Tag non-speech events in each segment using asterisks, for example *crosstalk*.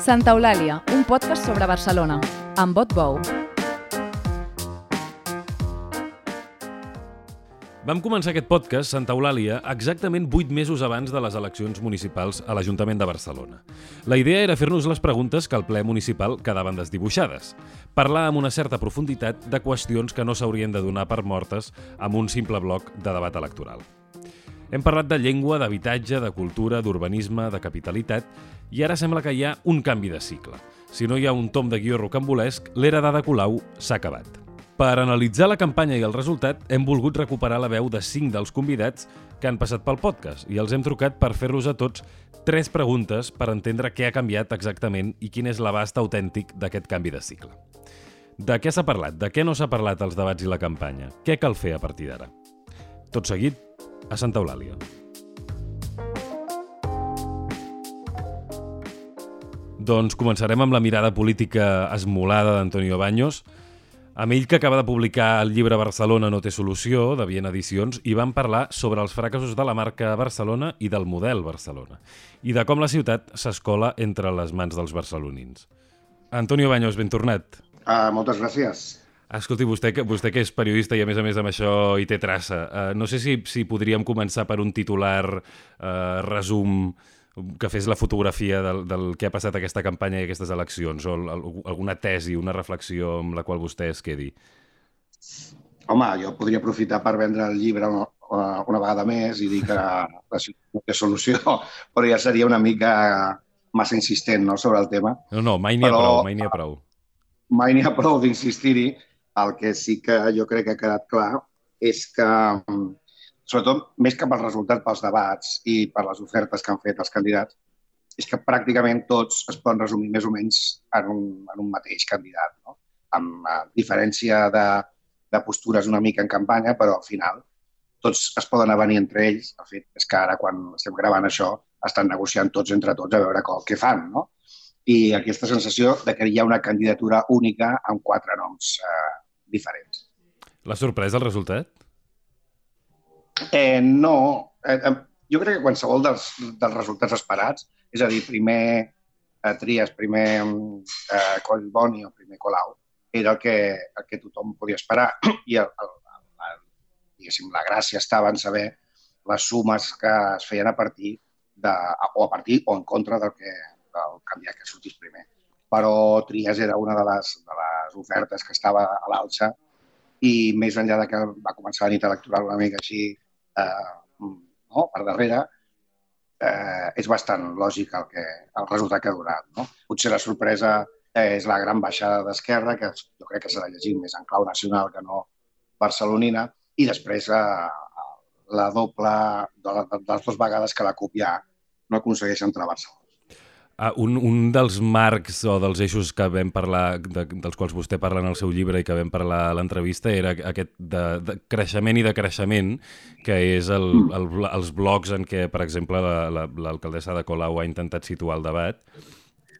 Santa Eulàlia, un podcast sobre Barcelona, amb vot bou. Vam començar aquest podcast, Santa Eulàlia, exactament 8 mesos abans de les eleccions municipals a l'Ajuntament de Barcelona. La idea era fer-nos les preguntes que al ple municipal quedaven desdibuixades. Parlar amb una certa profunditat de qüestions que no s'haurien de donar per mortes amb un simple bloc de debat electoral. Hem parlat de llengua, d'habitatge, de cultura, d'urbanisme, de capitalitat, i ara sembla que hi ha un canvi de cicle. Si no hi ha un tom de guió rocambolesc, l'era d'Ada Colau s'ha acabat. Per analitzar la campanya i el resultat, hem volgut recuperar la veu de cinc dels convidats que han passat pel podcast i els hem trucat per fer-los a tots tres preguntes per entendre què ha canviat exactament i quin és l'abast autèntic d'aquest canvi de cicle. De què s'ha parlat? De què no s'ha parlat als debats i la campanya? Què cal fer a partir d'ara? Tot seguit, a Santa Eulàlia. Doncs començarem amb la mirada política esmolada d'Antonio Baños, amb ell que acaba de publicar el llibre Barcelona no té solució, de Viena Edicions, i van parlar sobre els fracassos de la marca Barcelona i del model Barcelona, i de com la ciutat s'escola entre les mans dels barcelonins. Antonio Baños, ben tornat. Uh, moltes gràcies. Escolti, vostè, que- vostè que és periodista i a més a més amb això hi té traça, uh, no sé si, si podríem començar per un titular uh, resum que fes la fotografia del, del que ha passat aquesta campanya i aquestes eleccions, o al- alguna tesi, una reflexió amb la qual vostè es quedi. Home, jo podria aprofitar per vendre el llibre una, una vegada més i dir que la té solució, però ja seria una mica massa insistent no, sobre el tema. No, no, mai n'hi ha Però- prou, mai n'hi ha prou. Mai n'hi ha prou d'insistir-hi. El que sí que jo crec que ha quedat clar és que, mm, sobretot més que pels resultats pels debats i per les ofertes que han fet els candidats, és que pràcticament tots es poden resumir més o menys en un, en un mateix candidat, no? amb eh, diferència de, de postures una mica en campanya, però al final tots es poden avenir entre ells. El fet és que ara, quan estem gravant això, estan negociant tots entre tots a veure com, què fan, no? I aquesta sensació de que hi ha una candidatura única amb quatre noms eh, diferents. L'ha sorprès el resultat? Eh, no, eh, eh, jo crec que qualsevol dels, dels resultats esperats, és a dir, primer eh, Trias, primer eh, Collboni o primer Colau, era el que, el que tothom podia esperar *clears throat* i el, el, el, diguéssim, la gràcia estava en saber les sumes que es feien a partir de, o a partir o en contra del, que, del candidat que sortís primer. Però Trias era una de les, de les ofertes que estava a l'alça i més enllà de que va començar la nit electoral una mica així eh, no? per darrere, eh, és bastant lògic el, que, el resultat que ha donat. No? Potser la sorpresa és la gran baixada d'Esquerra, que jo crec que s'ha de llegir més en clau nacional que no barcelonina, i després eh, la doble, de, la, de les dues vegades que la CUP ja no aconsegueix entrar a Barcelona. Ah, un, un dels marcs o dels eixos que vam parlar, de, dels quals vostè parla en el seu llibre i que vam parlar a l'entrevista era aquest de, de creixement i de creixement, que és el, el, els blocs en què, per exemple, l'alcaldessa la, la, de Colau ha intentat situar el debat.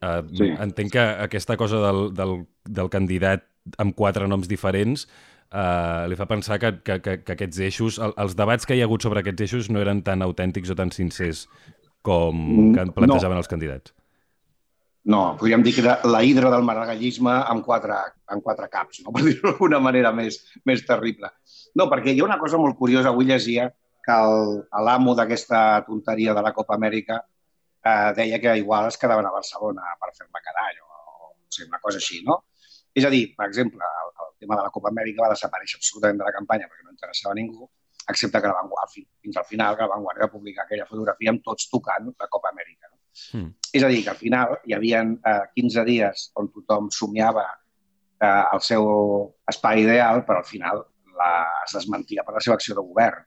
Uh, sí. Entenc que aquesta cosa del, del, del candidat amb quatre noms diferents uh, li fa pensar que, que, que, que aquests eixos, el, els debats que hi ha hagut sobre aquests eixos no eren tan autèntics o tan sincers com que plantejaven no. els candidats. No, podríem dir que era la hidra del maragallisme amb quatre, amb quatre caps, no? *laughs* per dir-ho d'alguna manera més, més terrible. No, perquè hi ha una cosa molt curiosa. Avui llegia que l'amo d'aquesta tonteria de la Copa Amèrica eh, deia que igual es quedaven a Barcelona per fer-la cada o, o sé, una cosa així, no? És a dir, per exemple, el, el tema de la Copa Amèrica va desaparèixer absolutament de la campanya perquè no interessava a ningú, excepte que la Vanguardia, fins al final, que la Vanguardia va publicar aquella fotografia amb tots tocant la Copa Amèrica. Mm. És a dir, que al final hi havia eh, 15 dies on tothom somiava eh, el seu espai ideal, però al final la, es desmentia per la seva acció de govern.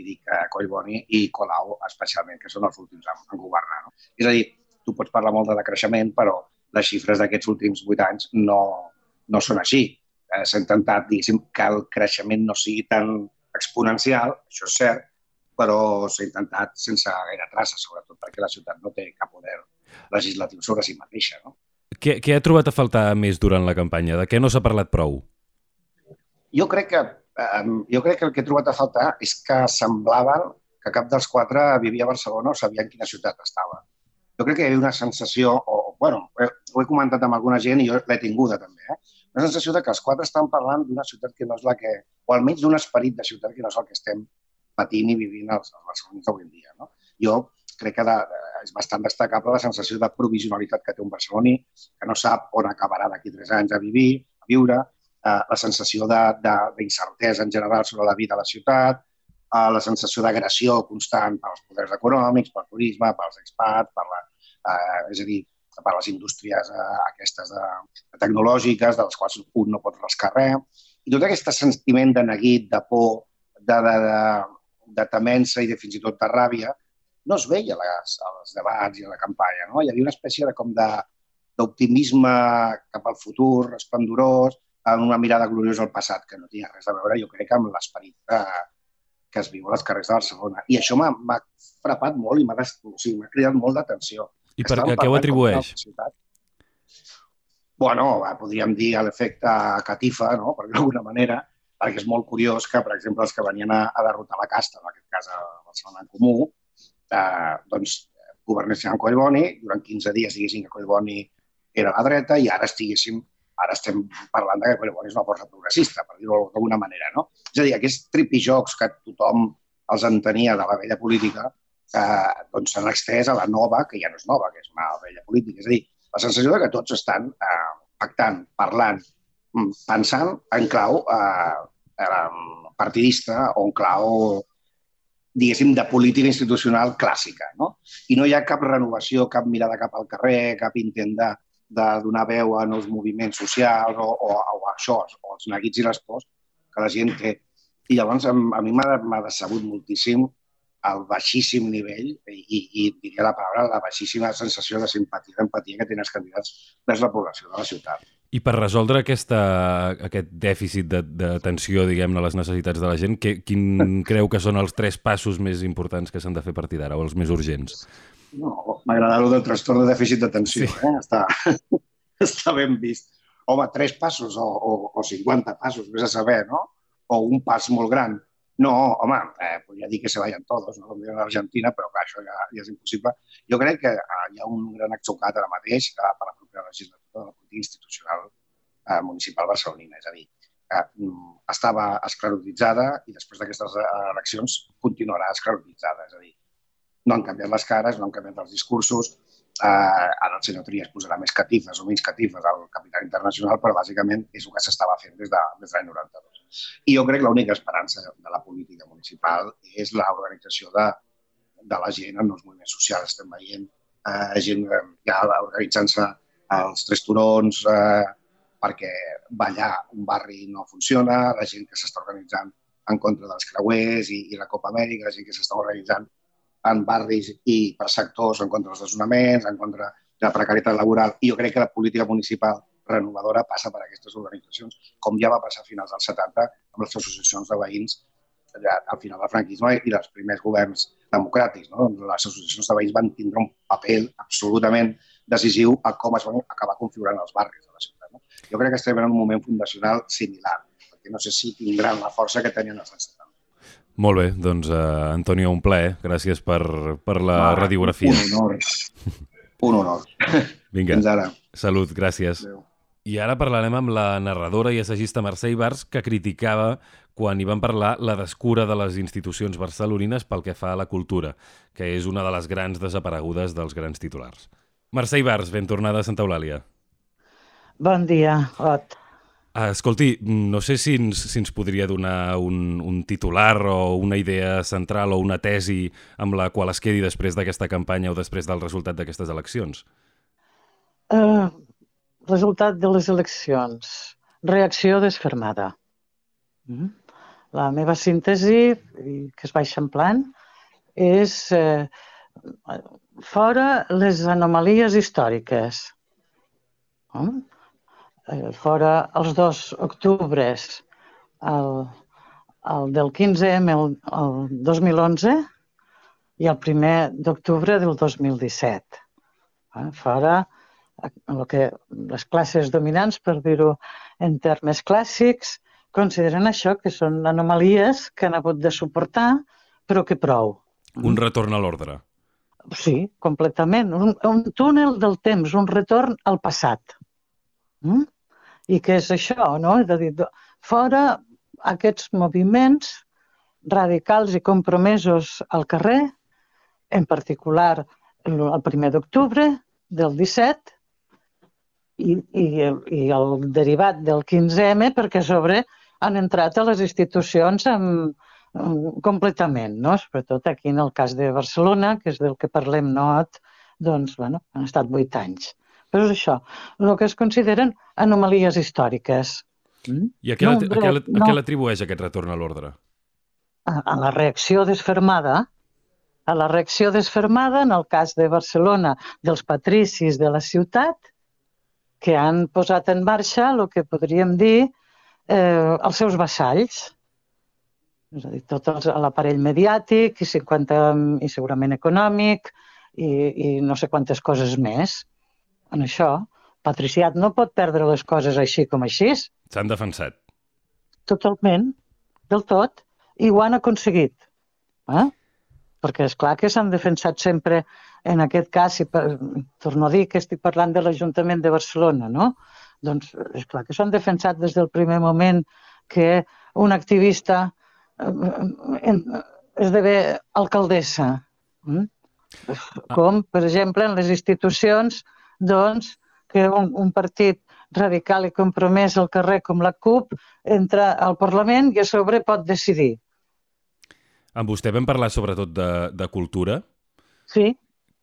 I dic que Collboni i Colau, especialment, que són els últims en, en governar. No? És a dir, tu pots parlar molt de decreixement, però les xifres d'aquests últims vuit anys no, no són així. Eh, S'ha intentat, diguéssim, que el creixement no sigui tan exponencial, això és cert, però s'ha intentat sense gaire traça, sobretot perquè la ciutat no té cap poder legislatiu sobre si mateixa. No? Què, què ha trobat a faltar més durant la campanya? De què no s'ha parlat prou? Jo crec que eh, jo crec que el que he trobat a faltar és que semblava que cap dels quatre vivia a Barcelona o sabia en quina ciutat estava. Jo crec que hi havia una sensació, o bueno, ho he comentat amb alguna gent i jo l'he tinguda també, eh? una sensació de que els quatre estan parlant d'una ciutat que no és la que, o almenys d'un esperit de ciutat que no és el que estem patint i vivint els, els barcelonins d'avui en dia. No? Jo crec que de, és bastant destacable la sensació de provisionalitat que té un barceloní, que no sap on acabarà d'aquí tres anys a vivir, a viure, eh, la sensació d'incertesa en general sobre la vida a la ciutat, eh, la sensació d'agressió constant pels poders econòmics, pel turisme, pels expats, per la, eh, és a dir, per les indústries eh, aquestes de, de tecnològiques, de les quals un no pot rascar res. I tot aquest sentiment de neguit, de por, de, de, de, de temença i de fins i tot de ràbia, no es veia les, als debats i a la campanya. No? Hi havia una espècie de, com de, d'optimisme cap al futur, esplendorós, amb una mirada gloriosa al passat, que no tenia res a veure, jo crec, amb l'esperit que, que es viu a les carrers de Barcelona. I això m'ha frapat molt i m'ha o sigui, cridat molt d'atenció. I per què ho atribueix? Bueno, podríem dir a l'efecte catifa, no? per d'alguna manera, perquè és molt curiós que, per exemple, els que venien a, a derrotar la casta, en aquest cas a Barcelona en Comú, eh, doncs governessin en Collboni, durant 15 dies diguéssim que Collboni era a la dreta i ara estiguéssim ara estem parlant de que Collboni és una força progressista, per dir-ho d'alguna manera. No? És a dir, aquests tripijocs que tothom els entenia de la vella política eh, doncs s'han extès a la nova, que ja no és nova, que és una vella política. És a dir, la sensació de que tots estan eh, pactant, parlant, mm, pensant en clau eh, partidista o en clau diguéssim, de política institucional clàssica. No? I no hi ha cap renovació, cap mirada cap al carrer, cap intent de, de donar veu a nous moviments socials o, o, o això, o els neguits i les pors que la gent té. I llavors a, a mi m'ha decebut moltíssim el baixíssim nivell i, i diria la paraula, la baixíssima sensació de simpatia, d'empatia que tenen els candidats vers la població de la ciutat. I per resoldre aquesta, aquest dèficit d'atenció, diguem-ne, a les necessitats de la gent, que, quin *laughs* creu que són els tres passos més importants que s'han de fer a partir d'ara, o els més urgents? No, m'agrada el del trastorn de dèficit d'atenció, sí. eh? està, *laughs* està ben vist. Home, tres passos o, o, o 50 passos, vés a saber, no? O un pas molt gran no, home, eh, podria dir que se vayan todos, no? com diuen a l'Argentina, però clar, això ja, ja és impossible. Jo crec que eh, hi ha un gran exocat ara mateix que per la propera legislatura de la política institucional eh, municipal barcelonina. És a dir, eh, estava esclerotitzada i després d'aquestes eh, eleccions continuarà esclerotitzada. És a dir, no han canviat les cares, no han canviat els discursos, eh, ara el senyor Trias posarà més catifes o menys catifes al capital internacional, però bàsicament és el que s'estava fent des de, des de l'any 92. I jo crec que l'única esperança de la política municipal és l'organització de, de la gent en els moviments socials. Estem veient eh, gent eh, ja organitzant-se als Tres Turons eh, perquè ballar un barri no funciona, la gent que s'està organitzant en contra dels creuers i, i la Copa Amèrica, la gent que s'està organitzant en barris i per sectors en contra dels desnonaments, en contra de la precarietat laboral. I jo crec que la política municipal renovadora passa per aquestes organitzacions, com ja va passar a finals dels 70 amb les associacions de veïns ja, al final del franquisme i dels primers governs democràtics. No? Doncs les associacions de veïns van tindre un paper absolutament decisiu a com es van acabar configurant els barris de la ciutat. No? Jo crec que estem en un moment fundacional similar, perquè no sé si tindran la força que tenien els anys 70. Molt bé, doncs, uh, Antonio, un plaer. Gràcies per, per la Va, radiografia. Un honor. un honor. *laughs* Vinga. Fins ara. Salut, gràcies. Adéu. I ara parlarem amb la narradora i assagista Mercè Ibars, que criticava quan hi van parlar la descura de les institucions barcelonines pel que fa a la cultura, que és una de les grans desaparegudes dels grans titulars. Mercè Ibars, ben tornada a Santa Eulàlia. Bon dia, Ot. Ah, escolti, no sé si ens, si ens podria donar un, un titular o una idea central o una tesi amb la qual es quedi després d'aquesta campanya o després del resultat d'aquestes eleccions. Uh, Resultat de les eleccions. Reacció desfermada. Mm? La meva síntesi, que es va eixamplant, és eh, fora les anomalies històriques. Mm? Fora els dos octubres, el, el del 15M, el, el 2011, i el primer d'octubre del 2017. Fora el que les classes dominants, per dir-ho en termes clàssics, consideren això, que són anomalies que han hagut de suportar, però que prou. Un retorn a l'ordre. Sí, completament. Un, un túnel del temps, un retorn al passat. Mm? I què és això, no? És a dir, fora aquests moviments radicals i compromesos al carrer, en particular el primer d'octubre del 17 i, i, el, i el derivat del 15M, perquè a sobre han entrat a les institucions amb, completament, no? sobretot aquí en el cas de Barcelona, que és del que parlem not, doncs, bueno, han estat vuit anys. Però és això, el que es consideren anomalies històriques. Mm? I a què, no, a què, a què l'atribueix aquest retorn a l'ordre? A, a la reacció desfermada a la reacció desfermada, en el cas de Barcelona, dels patricis de la ciutat, que han posat en marxa el que podríem dir eh, els seus vassalls. És a dir, tot l'aparell mediàtic i, 50, i segurament econòmic i, i no sé quantes coses més. En això, patriciat no pot perdre les coses així com així. S'han defensat. Totalment, del tot, i ho han aconseguit. Eh? perquè és clar que s'han defensat sempre, en aquest cas, si per, torno a dir que estic parlant de l'Ajuntament de Barcelona, no? Doncs és clar que s'han defensat des del primer moment que un activista esdevé alcaldessa. Mm? Com, per exemple, en les institucions, doncs, que un, un partit radical i compromès al carrer com la CUP entra al Parlament i a sobre pot decidir amb vostè vam parlar sobretot de, de cultura. Sí.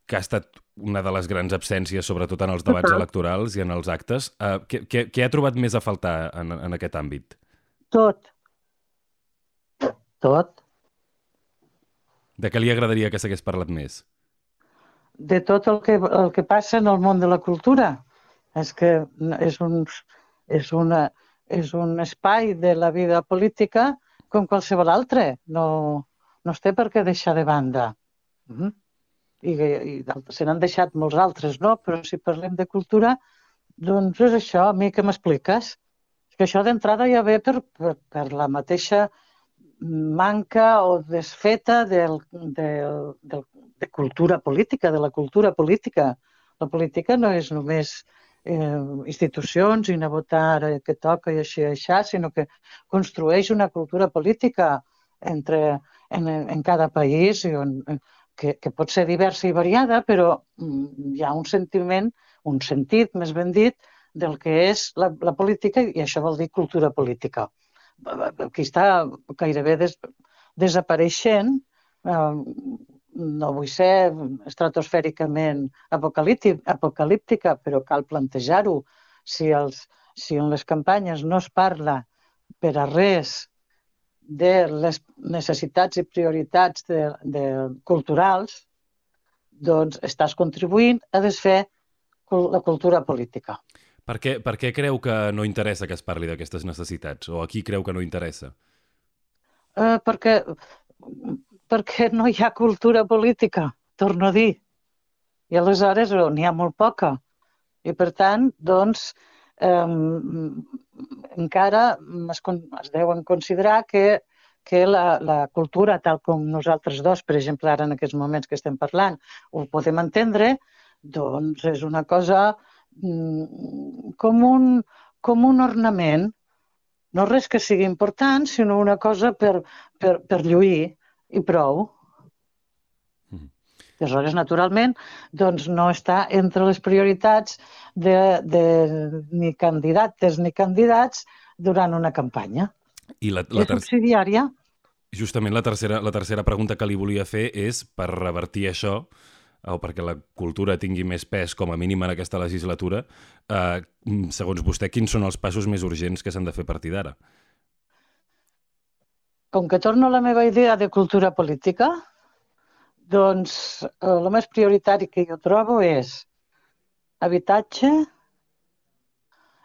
Que ha estat una de les grans absències, sobretot en els debats Total. electorals i en els actes. Uh, què, què, què ha trobat més a faltar en, en aquest àmbit? Tot. Tot. De què li agradaria que s'hagués parlat més? De tot el que, el que passa en el món de la cultura. És que és un, és una, és un espai de la vida política com qualsevol altre. No, no es té per què deixar de banda. Mm -hmm. I, i se n'han deixat molts altres, no? Però si parlem de cultura, doncs és això, a mi que m'expliques? Que això d'entrada ja ve per, per, per la mateixa manca o desfeta del, del, del, de cultura política, de la cultura política. La política no és només eh, institucions i anar a votar que toca i així i així, sinó que construeix una cultura política entre en, en cada país i on, que, que pot ser diversa i variada, però mm, hi ha un sentiment, un sentit, més ben dit, del que és la, la política i això vol dir cultura política. Aquí està gairebé des, desapareixent, eh, no vull ser estratosfèricament apocalíptica, però cal plantejar-ho. Si, els, si en les campanyes no es parla per a res de les necessitats i prioritats de, de culturals, doncs estàs contribuint a desfer la cultura política. Per què, per què creu que no interessa que es parli d'aquestes necessitats? O a qui creu que no interessa? Eh, perquè, perquè no hi ha cultura política, torno a dir. I aleshores n'hi ha molt poca. I per tant, doncs, eh, encara es, es deuen considerar que, que la, la cultura, tal com nosaltres dos, per exemple, ara en aquests moments que estem parlant, ho podem entendre, doncs és una cosa com, un, com un ornament, no res que sigui important, sinó una cosa per, per, per lluir i prou. Aleshores, naturalment, doncs no està entre les prioritats de, de ni candidates ni candidats durant una campanya. I la, la és subsidiària. Justament la tercera, la tercera pregunta que li volia fer és per revertir això o perquè la cultura tingui més pes, com a mínim en aquesta legislatura, eh, segons vostè, quins són els passos més urgents que s'han de fer a partir d'ara? Com que torno a la meva idea de cultura política, doncs eh, el més prioritari que jo trobo és habitatge,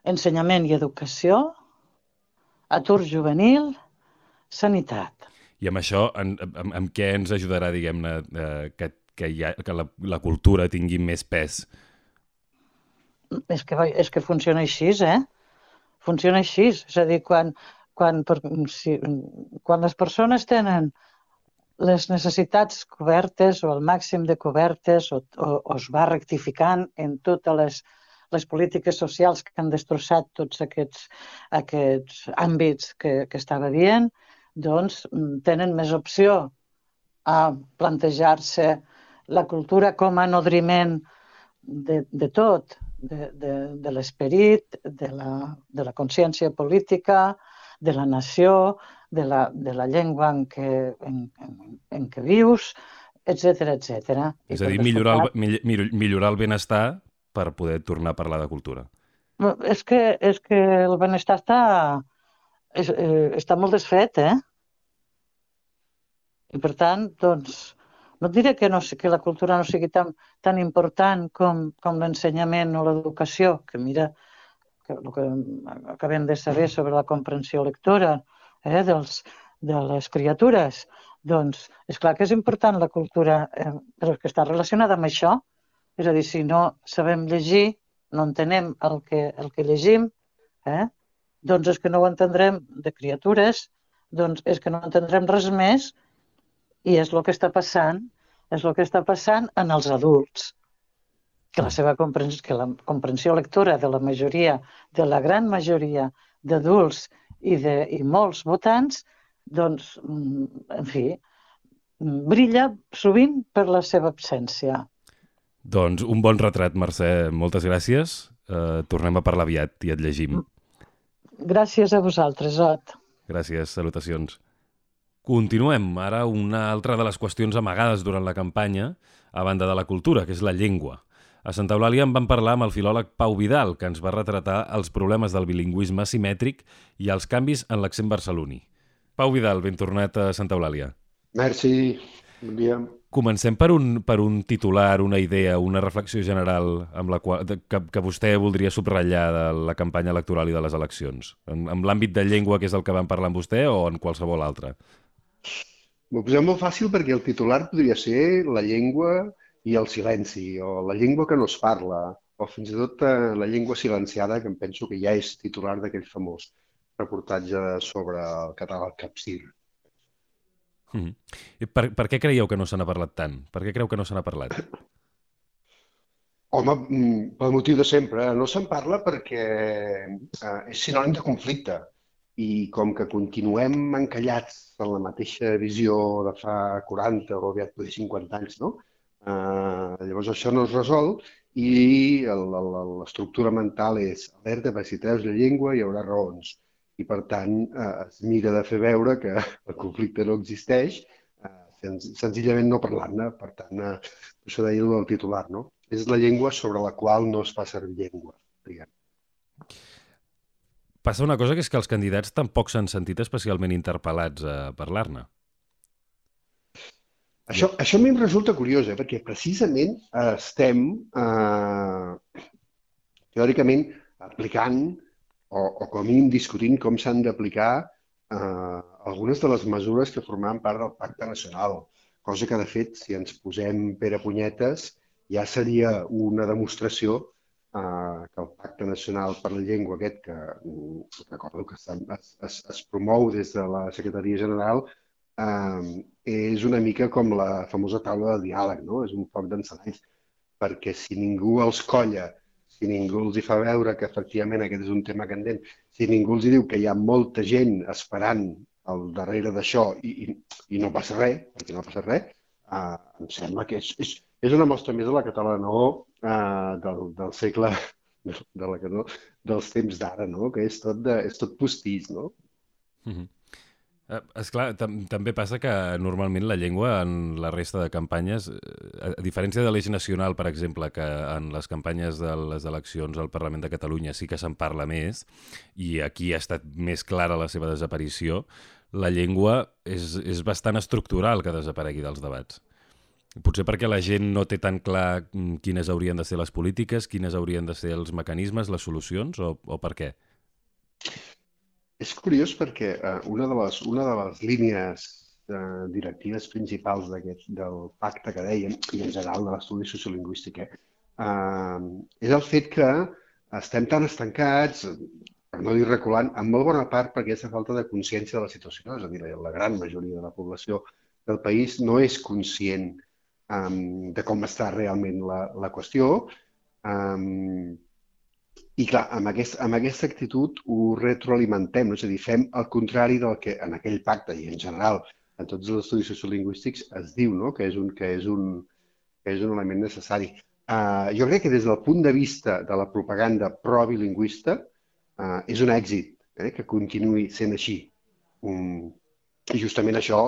ensenyament i educació, atur juvenil, sanitat. I amb això, en, en, en què ens ajudarà, diguem-ne, eh, que, ha, que la, la cultura tingui més pes? És que, és que funciona així, eh? Funciona així. És a dir, quan, quan, per, si, quan les persones tenen les necessitats cobertes o el màxim de cobertes o, o, o es va rectificant en totes les, les polítiques socials que han destrossat tots aquests, aquests àmbits que, que estava dient, doncs tenen més opció a plantejar-se la cultura com a nodriment de, de tot, de, de, de l'esperit, de, la, de la consciència política, de la nació, de la, de la llengua en què, en, en, en què vius, etc etc. És a dir, millorar el, millorar el benestar per poder tornar a parlar de cultura. És que, és que el benestar està, és, eh, està molt desfet, eh? I per tant, doncs, no et diré que, no, que la cultura no sigui tan, tan important com, com l'ensenyament o l'educació, que mira, que el que acabem de saber sobre la comprensió lectora eh, dels, de les criatures, doncs és clar que és important la cultura, eh, però que està relacionada amb això. És a dir, si no sabem llegir, no entenem el que, el que llegim, eh, doncs és que no ho entendrem de criatures, doncs és que no entendrem res més i és el que està passant, és el que està passant en els adults, que la seva comprensió, que la comprensió lectora de la majoria, de la gran majoria d'adults i, de, i molts votants, doncs, mm, en fi, brilla sovint per la seva absència. Doncs un bon retrat, Mercè. Moltes gràcies. Uh, tornem a parlar aviat i et llegim. Gràcies a vosaltres, Ot. Gràcies, salutacions. Continuem. Ara una altra de les qüestions amagades durant la campanya, a banda de la cultura, que és la llengua. A Santa Eulàlia en vam parlar amb el filòleg Pau Vidal, que ens va retratar els problemes del bilingüisme asimètric i els canvis en l'accent barceloní. Pau Vidal, ben tornat a Santa Eulàlia. Merci, bon dia. Comencem per un, per un titular, una idea, una reflexió general amb la qual, que, que vostè voldria subratllar de la campanya electoral i de les eleccions. En, en l'àmbit de llengua, que és el que vam parlar amb vostè, o en qualsevol altre? M'ho posem molt fàcil perquè el titular podria ser la llengua i el silenci, o la llengua que no es parla, o fins i tot eh, la llengua silenciada, que em penso que ja és titular d'aquell famós reportatge sobre el català al capcir. Mm -hmm. I per, per què creieu que no se n'ha parlat tant? Per què creu que no se n'ha parlat? Home, mm, pel motiu de sempre. No se'n parla perquè eh, és sinònim de conflicte i com que continuem encallats en la mateixa visió de fa 40 o aviat poder 50 anys, no? Eh, llavors això no es resol i l'estructura mental és alerta, perquè si treus la llengua hi haurà raons. I per tant eh, es mira de fer veure que el conflicte no existeix, eh, senz senzillament no parlant-ne. Per tant, eh, això deia el titular, no? És la llengua sobre la qual no es fa servir llengua, diguem. Passa una cosa que és que els candidats tampoc s'han sentit especialment interpel·lats a parlar-ne. Això, això a mi em resulta curiós, eh? perquè precisament estem eh, teòricament aplicant o, o com a mínim discutint com s'han d'aplicar eh, algunes de les mesures que formaven part del Pacte Nacional, cosa que, de fet, si ens posem pere punyetes, ja seria una demostració eh, que el Pacte Nacional per la Llengua aquest, que mm, recordo que es, es, es promou des de la Secretaria General, eh, és una mica com la famosa taula de diàleg, no? és un foc d'encenalls, perquè si ningú els colla, si ningú els hi fa veure que efectivament aquest és un tema candent, si ningú els hi diu que hi ha molta gent esperant al darrere d'això i, i, i no passa res, perquè no passa res, eh, em sembla que és, és, és una mostra més de la catalana eh, del, del segle de la no, dels temps d'ara, no? que és tot, de, és tot postís, no? Mm -hmm. Eh, esclar, tam també passa que normalment la llengua en la resta de campanyes, eh, a diferència de l'eix nacional, per exemple, que en les campanyes de les eleccions al Parlament de Catalunya sí que se'n parla més, i aquí ha estat més clara la seva desaparició, la llengua és, és bastant estructural que desaparegui dels debats. Potser perquè la gent no té tan clar mm, quines haurien de ser les polítiques, quines haurien de ser els mecanismes, les solucions, o, o per què? És curiós perquè uh, una, de les, una de les línies uh, directives principals del pacte que dèiem, i en general de l'estudi sociolingüístic, uh, és el fet que estem tan estancats, per no dir reculant, en molt bona part perquè aquesta falta de consciència de la situació, és a dir, la gran majoria de la població del país no és conscient um, de com està realment la, la qüestió. Um, I clar, amb, aquest, amb aquesta actitud ho retroalimentem, no? és a dir, fem el contrari del que en aquell pacte i en general en tots els estudis sociolingüístics es diu no? que, és un, que, és un, que és un element necessari. Uh, jo crec que des del punt de vista de la propaganda pro-bilingüista uh, és un èxit eh, que continuï sent així. Um, I justament això,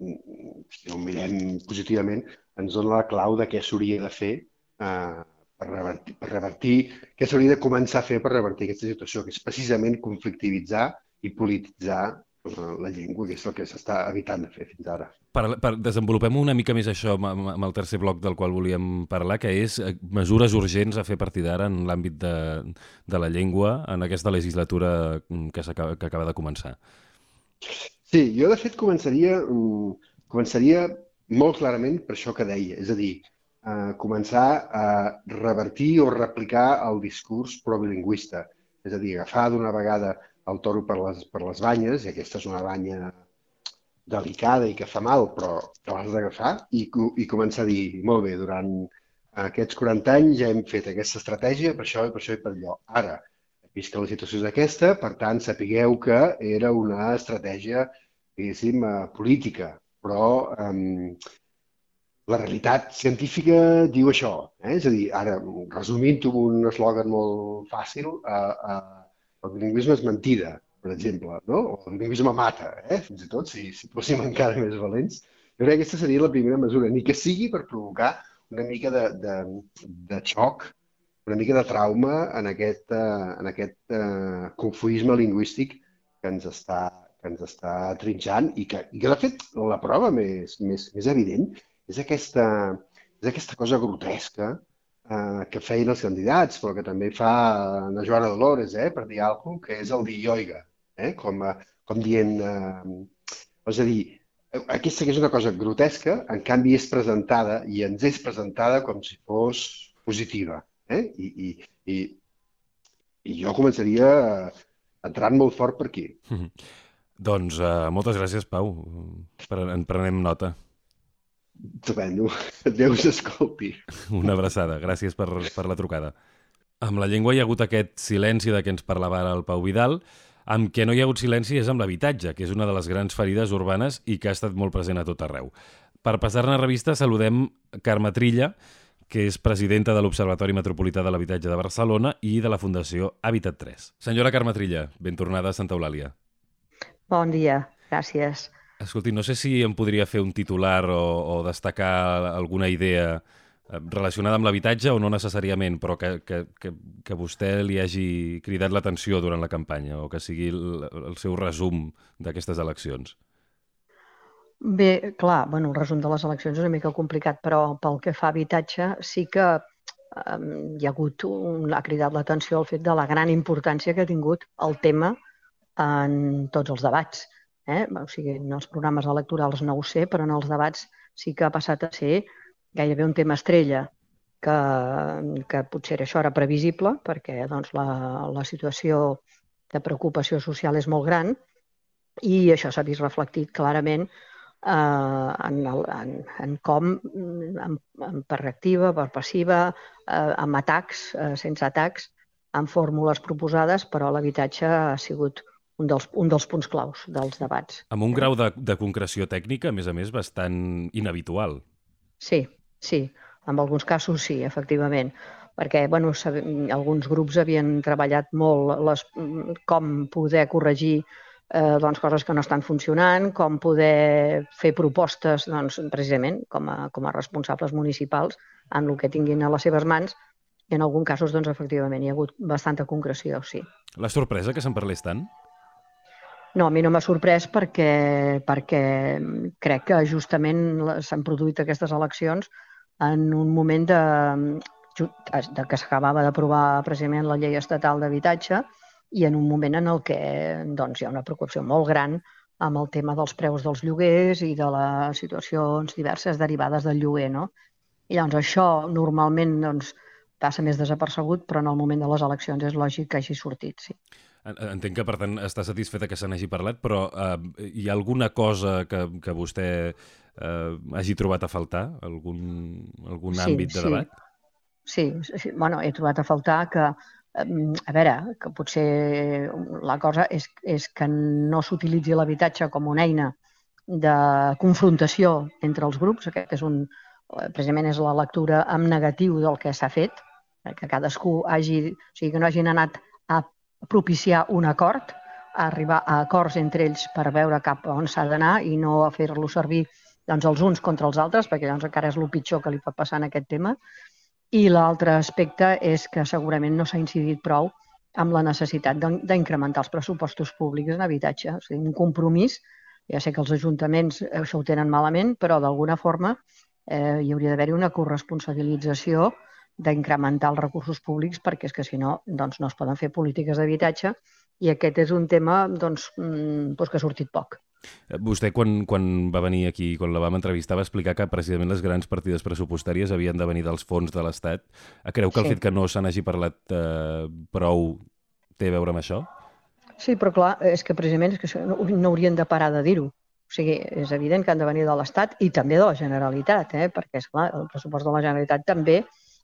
si ho mirem positivament, ens dona la clau de què s'hauria de fer uh, per revertir, per revertir què s'hauria de començar a fer per revertir aquesta situació, que és precisament conflictivitzar i polititzar eh, la llengua, que és el que s'està evitant de fer fins ara. Per, per desenvolupem una mica més això amb, amb el tercer bloc del qual volíem parlar, que és eh, mesures urgents a fer a partir d'ara en l'àmbit de, de la llengua en aquesta legislatura mm, que, acaba, que acaba de començar. Sí, jo de fet començaria, mm, començaria molt clarament per això que deia, és a dir, eh, començar a revertir o replicar el discurs probilingüista. És a dir, agafar d'una vegada el toro per les, per les banyes, i aquesta és una banya delicada i que fa mal, però que l'has d'agafar, i, i començar a dir, molt bé, durant aquests 40 anys ja hem fet aquesta estratègia per això i per això i per allò. Ara, vist que la situació és aquesta, per tant, sapigueu que era una estratègia, diguéssim, eh, política, però eh, la realitat científica diu això. Eh? És a dir, ara, resumint-ho amb un eslògan molt fàcil, eh, eh, el bilingüisme és mentida, per exemple, no? o el bilingüisme mata, eh? fins i tot, si, si fóssim *laughs* encara més valents. Jo crec que aquesta seria la primera mesura, ni que sigui per provocar una mica de, de, de xoc, una mica de trauma en aquest, uh, en aquest uh, confuisme lingüístic que ens està, que ens està trinxant i que, i que de fet, la prova més, més, més evident és aquesta, és aquesta cosa grotesca eh, que feien els candidats, però que també fa la Joana Dolores, eh, per dir alguna cosa, que és el dir ioiga, eh, com, com dient... Eh, és a dir, aquesta que és una cosa grotesca, en canvi és presentada i ens és presentada com si fos positiva. Eh? I, i, i, I jo començaria entrant molt fort per aquí. Mm -hmm. Doncs uh, moltes gràcies, Pau. En prenem nota. Estupendo. *laughs* Déu s'escolti. Una abraçada. Gràcies per, per la trucada. Amb la llengua hi ha hagut aquest silenci de què ens parlava ara el Pau Vidal. Amb què no hi ha hagut silenci és amb l'habitatge, que és una de les grans ferides urbanes i que ha estat molt present a tot arreu. Per passar-ne revista saludem Carme Trilla, que és presidenta de l'Observatori Metropolità de l'Habitatge de Barcelona i de la Fundació Habitat 3. Senyora Carme Trilla, ben tornada a Santa Eulàlia. Bon dia, gràcies. Escolti, no sé si em podria fer un titular o, o destacar alguna idea eh, relacionada amb l'habitatge o no necessàriament, però que, que, que, que vostè li hagi cridat l'atenció durant la campanya o que sigui el, el seu resum d'aquestes eleccions. Bé, clar, bueno, el resum de les eleccions és una mica complicat, però pel que fa a habitatge sí que eh, hi ha hagut un, ha cridat l'atenció el fet de la gran importància que ha tingut el tema en tots els debats Eh? O sigui, en els programes electorals no ho sé, però en els debats sí que ha passat a ser gairebé un tema estrella, que, que potser això era previsible, perquè doncs, la, la situació de preocupació social és molt gran i això s'ha vist reflectit clarament eh, en, el, en, en com, en, en per reactiva, per passiva, eh, amb atacs, eh, sense atacs, amb fórmules proposades, però l'habitatge ha sigut un dels, un dels punts claus dels debats. Amb un grau de, de concreció tècnica, a més a més, bastant inhabitual. Sí, sí. En alguns casos sí, efectivament perquè bueno, alguns grups havien treballat molt les, com poder corregir eh, doncs, coses que no estan funcionant, com poder fer propostes doncs, precisament com a, com a responsables municipals en el que tinguin a les seves mans i en alguns casos, doncs, efectivament, hi ha hagut bastanta concreció, sí. La sorpresa que se'n parlés tant? No, a mi no m'ha sorprès perquè, perquè crec que justament s'han produït aquestes eleccions en un moment de, de que s'acabava d'aprovar precisament la llei estatal d'habitatge i en un moment en el que doncs, hi ha una preocupació molt gran amb el tema dels preus dels lloguers i de les situacions diverses derivades del lloguer. No? I llavors això normalment doncs, passa més desapercebut, però en el moment de les eleccions és lògic que hagi sortit, sí. Entenc que, per tant, està satisfeta que se n'hagi parlat, però eh, hi ha alguna cosa que, que vostè eh, hagi trobat a faltar algun, algun Sí, àmbit de sí. debat? Sí, sí, bueno, he trobat a faltar que, a veure, que potser la cosa és, és que no s'utilitzi l'habitatge com una eina de confrontació entre els grups. Aquest és un, eh, precisament és la lectura en negatiu del que s'ha fet, eh, que cadascú hagi, o sigui, que no hagin anat propiciar un acord, a arribar a acords entre ells per veure cap on s'ha d'anar i no a fer-lo servir doncs, els uns contra els altres, perquè llavors encara és el pitjor que li pot passar en aquest tema. I l'altre aspecte és que segurament no s'ha incidit prou amb la necessitat d'in- d'incrementar els pressupostos públics en habitatge. O sigui, un compromís, ja sé que els ajuntaments eh, això ho tenen malament, però d'alguna forma eh, hi hauria d'haver-hi una corresponsabilització d'incrementar els recursos públics perquè és que si no doncs no es poden fer polítiques d'habitatge i aquest és un tema doncs, mm, doncs que ha sortit poc. Eh, Vostè, quan, quan va venir aquí, quan la vam entrevistar, va explicar que precisament les grans partides pressupostàries havien de venir dels fons de l'Estat. Eh, Creu que el Sí. fet que no se n'hagi parlat eh, prou té a veure amb això? Sí, però clar, és que precisament és que no, no haurien de parar de dir-ho. O sigui, és evident que han de venir de l'Estat i també de la Generalitat, eh? perquè, és clar el pressupost de la Generalitat també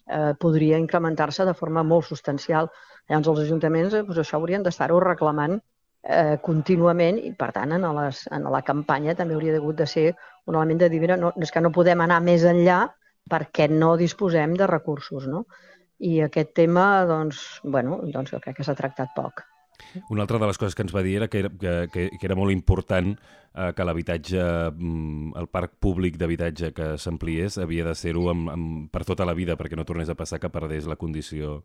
eh, podria incrementar-se de forma molt substancial. Llavors, els ajuntaments eh, doncs això haurien d'estar-ho reclamant eh, contínuament i, per tant, en, les, en la campanya també hauria hagut de ser un element de dir, mira, no, és que no podem anar més enllà perquè no disposem de recursos, no? I aquest tema, doncs, bueno, doncs jo crec que s'ha tractat poc. Una altra de les coses que ens va dir era que era, que, que, que era molt important eh, que l'habitatge, mm, el parc públic d'habitatge que s'ampliés havia de ser-ho per tota la vida perquè no tornés a passar que perdés la condició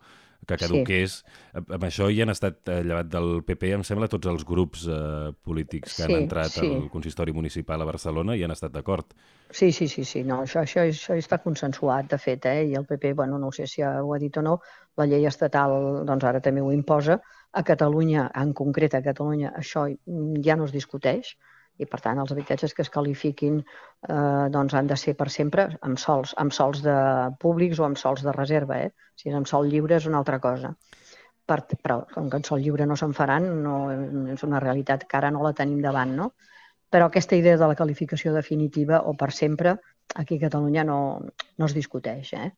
que caduqués. Sí. Amb això hi han estat, eh, llevat del PP, em sembla, tots els grups eh, polítics que Sí, han entrat sí. al consistori municipal a Barcelona i han estat d'acord. Sí, sí, sí, sí, no, això, això, això està consensuat, de fet, eh? i el PP, bueno, no sé si ho ha dit o no, la llei estatal doncs ara també ho imposa. A Catalunya, en concret a Catalunya, això mm, ja no es discuteix i, per tant, els habitatges que es qualifiquin eh, doncs han de ser per sempre amb sols, amb sols de públics o amb sols de reserva. Eh? Si és amb sol lliure és una altra cosa. Per, però com que en sol lliure no se'n faran, no, és una realitat que ara no la tenim davant, no? Però aquesta idea de la qualificació definitiva o per sempre aquí a Catalunya no, no es discuteix. Eh?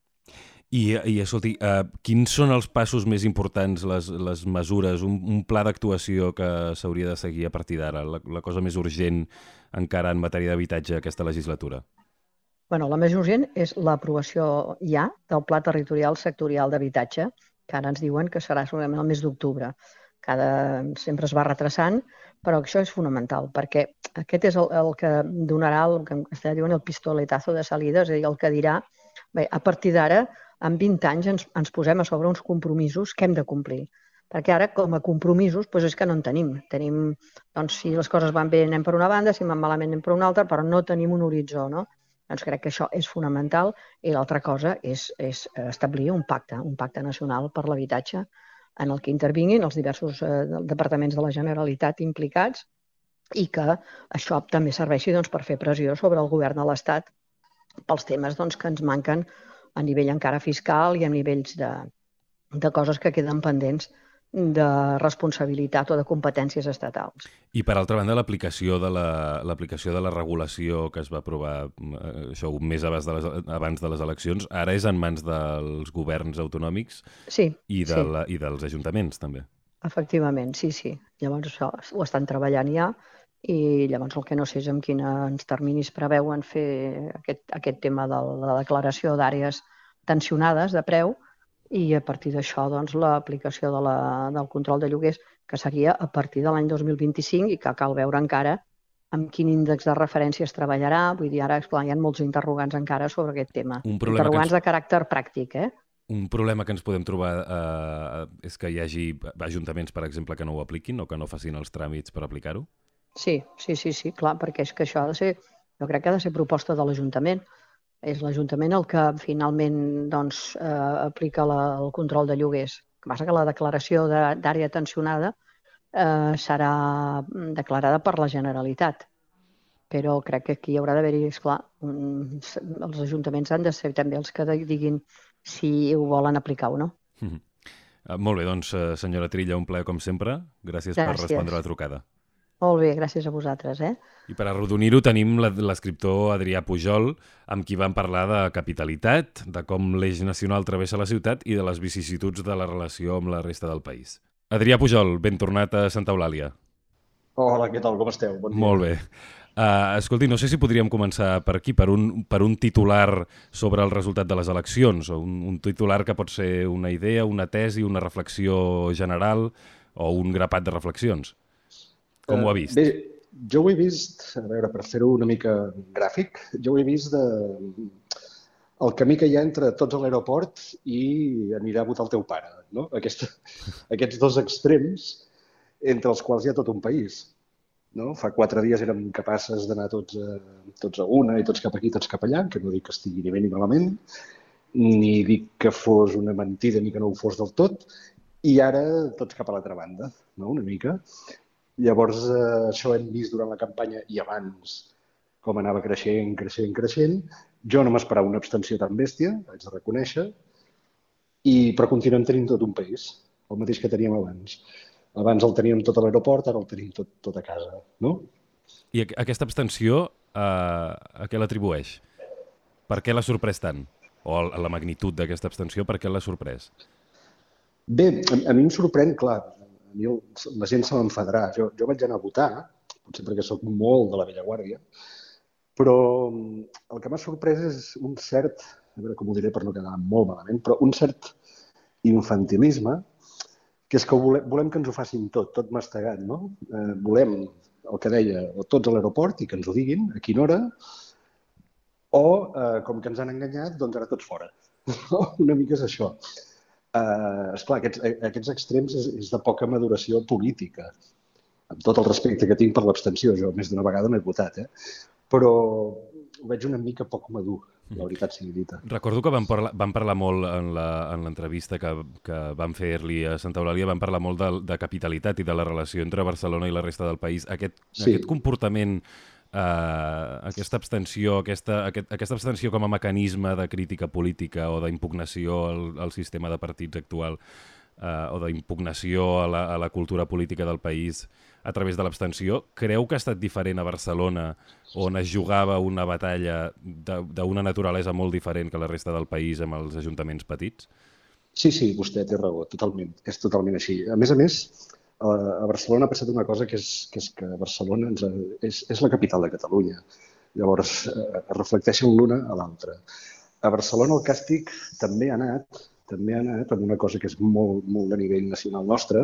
I, i escolti, uh, quins són els passos més importants, les, les mesures, un, un pla d'actuació que s'hauria de seguir a partir d'ara, la, la cosa més urgent encara en matèria d'habitatge aquesta legislatura? Bueno, la més urgent és l'aprovació ja del Pla Territorial Sectorial d'Habitatge, que ara ens diuen que serà segurament el mes d'octubre. Cada... Sempre es va retrasant, però això és fonamental, perquè aquest és el, el que donarà el que en diuen el pistoletazo de salida, és a dir, el que dirà, bé, a partir d'ara, en 20 anys ens, ens posem a sobre uns compromisos que hem de complir. Perquè ara, com a compromisos, doncs és que no en tenim. Tenim, doncs, si les coses van bé, anem per una banda, si van malament, anem per una altra, però no tenim un horitzó, no? Doncs crec que això és fonamental i l'altra cosa és, és establir un pacte, un pacte nacional per l'habitatge en el que intervinguin els diversos eh, departaments de la Generalitat implicats i que això també serveixi doncs, per fer pressió sobre el govern de l'Estat pels temes doncs, que ens manquen a nivell encara fiscal i a nivells de, de coses que queden pendents de responsabilitat o de competències estatals. I per altra banda, l'aplicació de la, de la regulació que es va aprovar eh, això un mes abans de, les, abans de les eleccions, ara és en mans dels governs autonòmics Sí, i, de sí. la, i dels ajuntaments, també. Efectivament, sí, sí. Llavors això ho estan treballant ja i llavors el que no sé és en quins terminis preveuen fer aquest, aquest tema de la declaració d'àrees tensionades de preu i a partir d'això doncs, l'aplicació de la, del control de lloguers que seria a partir de l'any 2025 i que cal veure encara amb quin índex de referència es treballarà. Vull dir, ara esclar, hi ha molts interrogants encara sobre aquest tema. Un interrogants ens- de caràcter pràctic, eh? Un problema que ens podem trobar eh, és que hi hagi ajuntaments, per exemple, que no ho apliquin o que no facin els tràmits per aplicar-ho? Sí, sí, sí, sí, clar, perquè és que això ha de ser, jo crec que ha de ser proposta de l'Ajuntament. És l'Ajuntament el que finalment doncs, eh, aplica la, el control de lloguers. El que passa que la declaració de- d'àrea tensionada eh, serà declarada per la Generalitat. Però crec que aquí hi haurà d'haver-hi, esclar, un, els ajuntaments han de ser també els que de- diguin si ho volen aplicar o no. Eh, molt bé, doncs, eh, senyora Trilla, un plaer com sempre. Gràcies, per Gràcies. respondre la trucada. Molt bé, gràcies a vosaltres, eh? I per arrodonir-ho tenim l'escriptor Adrià Pujol, amb qui vam parlar de capitalitat, de com l'eix nacional travessa la ciutat i de les vicissituds de la relació amb la resta del país. Adrià Pujol, ben tornat a Santa Eulàlia. Hola, què tal? Com esteu? Bon dia. Molt bé. Uh, escolti, no sé si podríem començar per aquí, per un, per un titular sobre el resultat de les eleccions, o un, un titular que pot ser una idea, una tesi, una reflexió general o un grapat de reflexions. Com ho ha vist? Bé, jo ho he vist, a veure, per fer-ho una mica gràfic, jo ho he vist de, el camí que hi ha entre tots a l'aeroport i anirà a votar el teu pare. No? Aquest, *laughs* aquests dos extrems entre els quals hi ha tot un país. No? Fa quatre dies érem capaces d'anar tots, a, tots a una i tots cap aquí, tots cap allà, que no dic que estigui ni bé ni malament, ni dic que fos una mentida ni que no ho fos del tot, i ara tots cap a l'altra banda, no? una mica. Llavors, eh, això hem vist durant la campanya i abans com anava creixent, creixent, creixent. Jo no m'esperava una abstenció tan bèstia, haig de reconèixer, i, però continuem tenint tot un país, el mateix que teníem abans. Abans el teníem tot a l'aeroport, ara el tenim tot, tot a casa, no? I aquesta abstenció eh, a què l'atribueix? Per què l'ha sorprès tant? O a la magnitud d'aquesta abstenció, per què l'ha sorprès? Bé, a, a mi em sorprèn, clar, a mi la gent se m'enfadarà. Jo, jo vaig anar a votar, potser perquè sóc molt de la vella guàrdia, però el que m'ha sorprès és un cert, a veure com ho diré per no quedar molt malament, però un cert infantilisme que és que volem, volem que ens ho facin tot, tot mastegat, no? Eh, volem, el que deia, tots a l'aeroport i que ens ho diguin, a quina hora, o, eh, com que ens han enganyat, doncs ara tots fora. *laughs* Una mica és això. Eh, esclar, aquests, aquests extrems és, és de poca maduració política, amb tot el respecte que tinc per l'abstenció, jo més d'una vegada m'he votat, eh? però ho veig una mica poc madur la veritat sigui dita. Recordo que vam parlar, vam parlar molt en l'entrevista que, que vam fer-li a Santa Eulàlia, vam parlar molt de, de capitalitat i de la relació entre Barcelona i la resta del país. Aquest, sí. aquest comportament, eh, aquesta abstenció, aquesta, aquest, aquesta abstenció com a mecanisme de crítica política o d'impugnació al, al sistema de partits actual eh, o d'impugnació a, la, a la cultura política del país, a través de l'abstenció. Creu que ha estat diferent a Barcelona, on es jugava una batalla d'una naturalesa molt diferent que la resta del país amb els ajuntaments petits? Sí, sí, vostè té raó, totalment. És totalment així. A més a més, a Barcelona ha passat una cosa que és que, és que Barcelona ens, és, és la capital de Catalunya. Llavors, eh, es reflecteixen l'una a l'altra. A Barcelona el càstig també ha anat també ha anat amb una cosa que és molt, molt a nivell nacional nostre,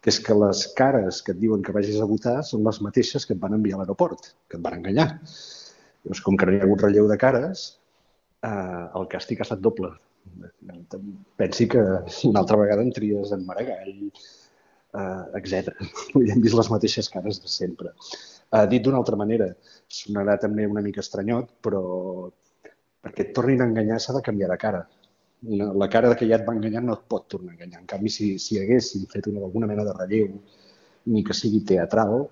que és que les cares que et diuen que vagis a votar són les mateixes que et van enviar a l'aeroport, que et van enganyar. Llavors, com que no hi ha hagut relleu de cares, eh, el càstig ha estat doble. Pensi que una altra vegada en tries en Maragall, eh, etc. *laughs* Hem vist les mateixes cares de sempre. Eh, dit d'una altra manera, sonarà també una mica estranyot, però perquè et tornin a enganyar s'ha de canviar de cara una, la cara que ja et va enganyar no et pot tornar a enganyar. En canvi, si, si haguessin fet una, alguna mena de relleu, ni que sigui teatral,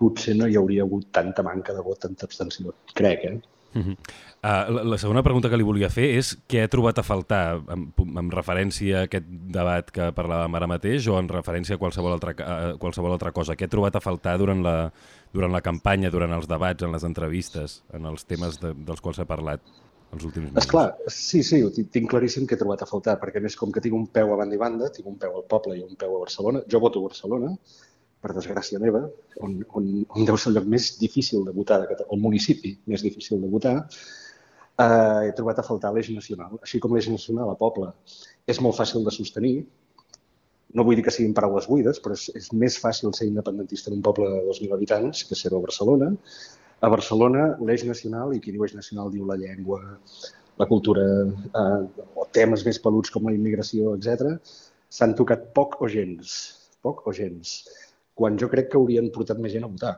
potser no hi hauria hagut tanta manca de vot, tanta abstenció. Crec, eh? Uh -huh. uh, la, segona pregunta que li volia fer és què ha trobat a faltar en, en referència a aquest debat que parlàvem ara mateix o en referència a qualsevol altra, a qualsevol altra cosa? Què ha trobat a faltar durant la, durant la campanya, durant els debats, en les entrevistes, en els temes de, dels quals s'ha parlat? els últims mesos. Esclar, sí, sí, ho tinc claríssim que he trobat a faltar, perquè més com que tinc un peu a banda i banda, tinc un peu al poble i un peu a Barcelona, jo voto a Barcelona, per desgràcia meva, on, on, on deu ser el lloc més difícil de votar, el municipi més difícil de votar, eh, he trobat a faltar l'eix nacional. Així com l'eix nacional a poble és molt fàcil de sostenir, no vull dir que siguin paraules buides, però és, és més fàcil ser independentista en un poble de 2.000 habitants que ser-ho a Barcelona, a Barcelona, l'eix nacional, i qui diu eix nacional diu la llengua, la cultura, eh, o temes més peluts com la immigració, etc, s'han tocat poc o gens, poc o gens, quan jo crec que haurien portat més gent a votar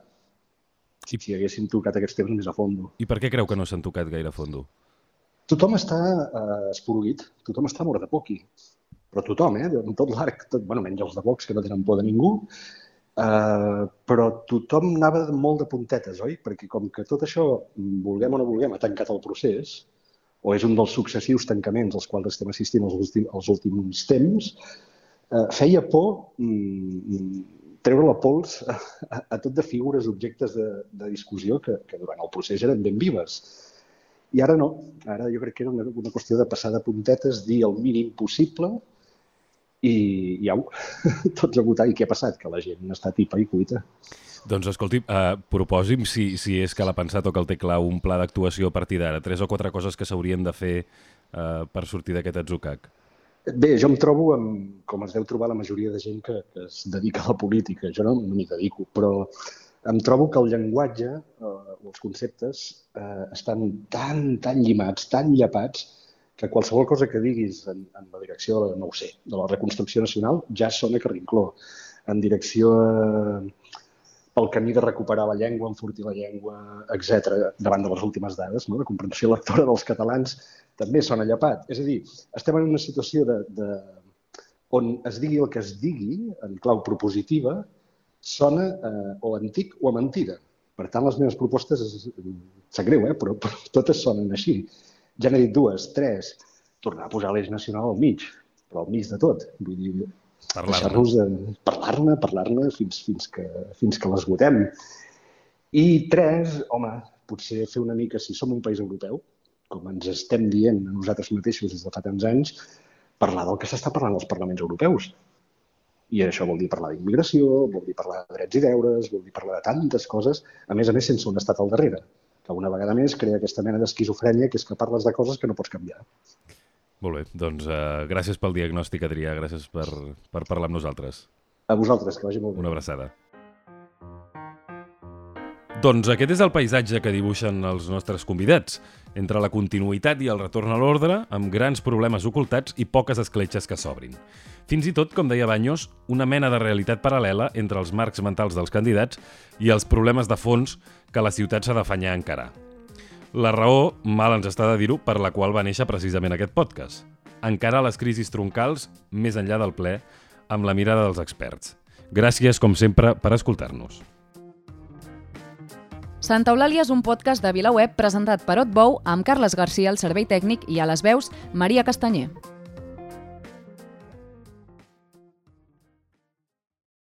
si, si haguessin tocat aquests temes més a fondo. I per què creu que no s'han tocat gaire a fondo? Tothom està eh, esporuguit, tothom està mort de poqui, però tothom, eh? En tot l'arc, tot, bueno, menys els de Vox, que no tenen por de ningú, Uh, però tothom anava molt de puntetes, oi? Perquè com que tot això, vulguem o no vulguem, ha tancat el procés, o és un dels successius tancaments als quals estem assistint els, últim, els últims temps, uh, feia por mm, treure la pols a, a, a tot de figures, objectes de, de discussió que, que durant el procés eren ben vives. I ara no. Ara jo crec que era una, una qüestió de passar de puntetes, dir el mínim possible i, i au, *laughs* tots a votar. I què ha passat? Que la gent està tipa i cuita. Doncs escolti, uh, proposi'm, si, si és que l'ha pensat o que el té clar, un pla d'actuació a partir d'ara. Tres o quatre coses que s'haurien de fer uh, per sortir d'aquest atzucac. Bé, jo em trobo amb, com es deu trobar la majoria de gent que, que es dedica a la política. Jo no, no m'hi dedico, però em trobo que el llenguatge eh, o els conceptes eh, estan tan, tan llimats, tan llapats, que qualsevol cosa que diguis en, en la direcció, de no ho sé, de la reconstrucció nacional ja sona carrincló. En direcció eh, pel camí de recuperar la llengua, enfortir la llengua, etc davant de les últimes dades, no? de comprensió lectora dels catalans, també sona llapat. És a dir, estem en una situació de, de, on es digui el que es digui, en clau propositiva, sona eh, o antic o a mentida. Per tant, les meves propostes, sap greu, eh? però, però totes sonen així. Ja n'he dit dues, tres, tornar a posar l'eix nacional al mig, però al mig de tot. Vull dir, Parlar-ne. Parlar-ne, parlar-ne fins, fins, que, fins que l'esgotem. I tres, home, potser fer una mica, si som un país europeu, com ens estem dient a nosaltres mateixos des de fa tants anys, parlar del que s'està parlant als parlaments europeus. I això vol dir parlar d'immigració, vol dir parlar de drets i deures, vol dir parlar de tantes coses, a més a més sense un estat al darrere, que una vegada més crea aquesta mena d'esquizofrènia que és que parles de coses que no pots canviar. Molt bé, doncs uh, gràcies pel diagnòstic, Adrià, gràcies per, per parlar amb nosaltres. A vosaltres, que vagi molt bé. Una abraçada. Doncs aquest és el paisatge que dibuixen els nostres convidats, entre la continuïtat i el retorn a l'ordre, amb grans problemes ocultats i poques escletxes que s'obrin. Fins i tot, com deia Banyos, una mena de realitat paral·lela entre els marcs mentals dels candidats i els problemes de fons que la ciutat s'ha d'afanyar a encarar. La raó, mal ens està de dir-ho, per la qual va néixer precisament aquest podcast. Encara les crisis troncals, més enllà del ple, amb la mirada dels experts. Gràcies, com sempre, per escoltar-nos. Santa Eulàlia és un podcast de VilaWeb presentat per Otbou amb Carles Garcia al servei tècnic i a les veus Maria Castanyer.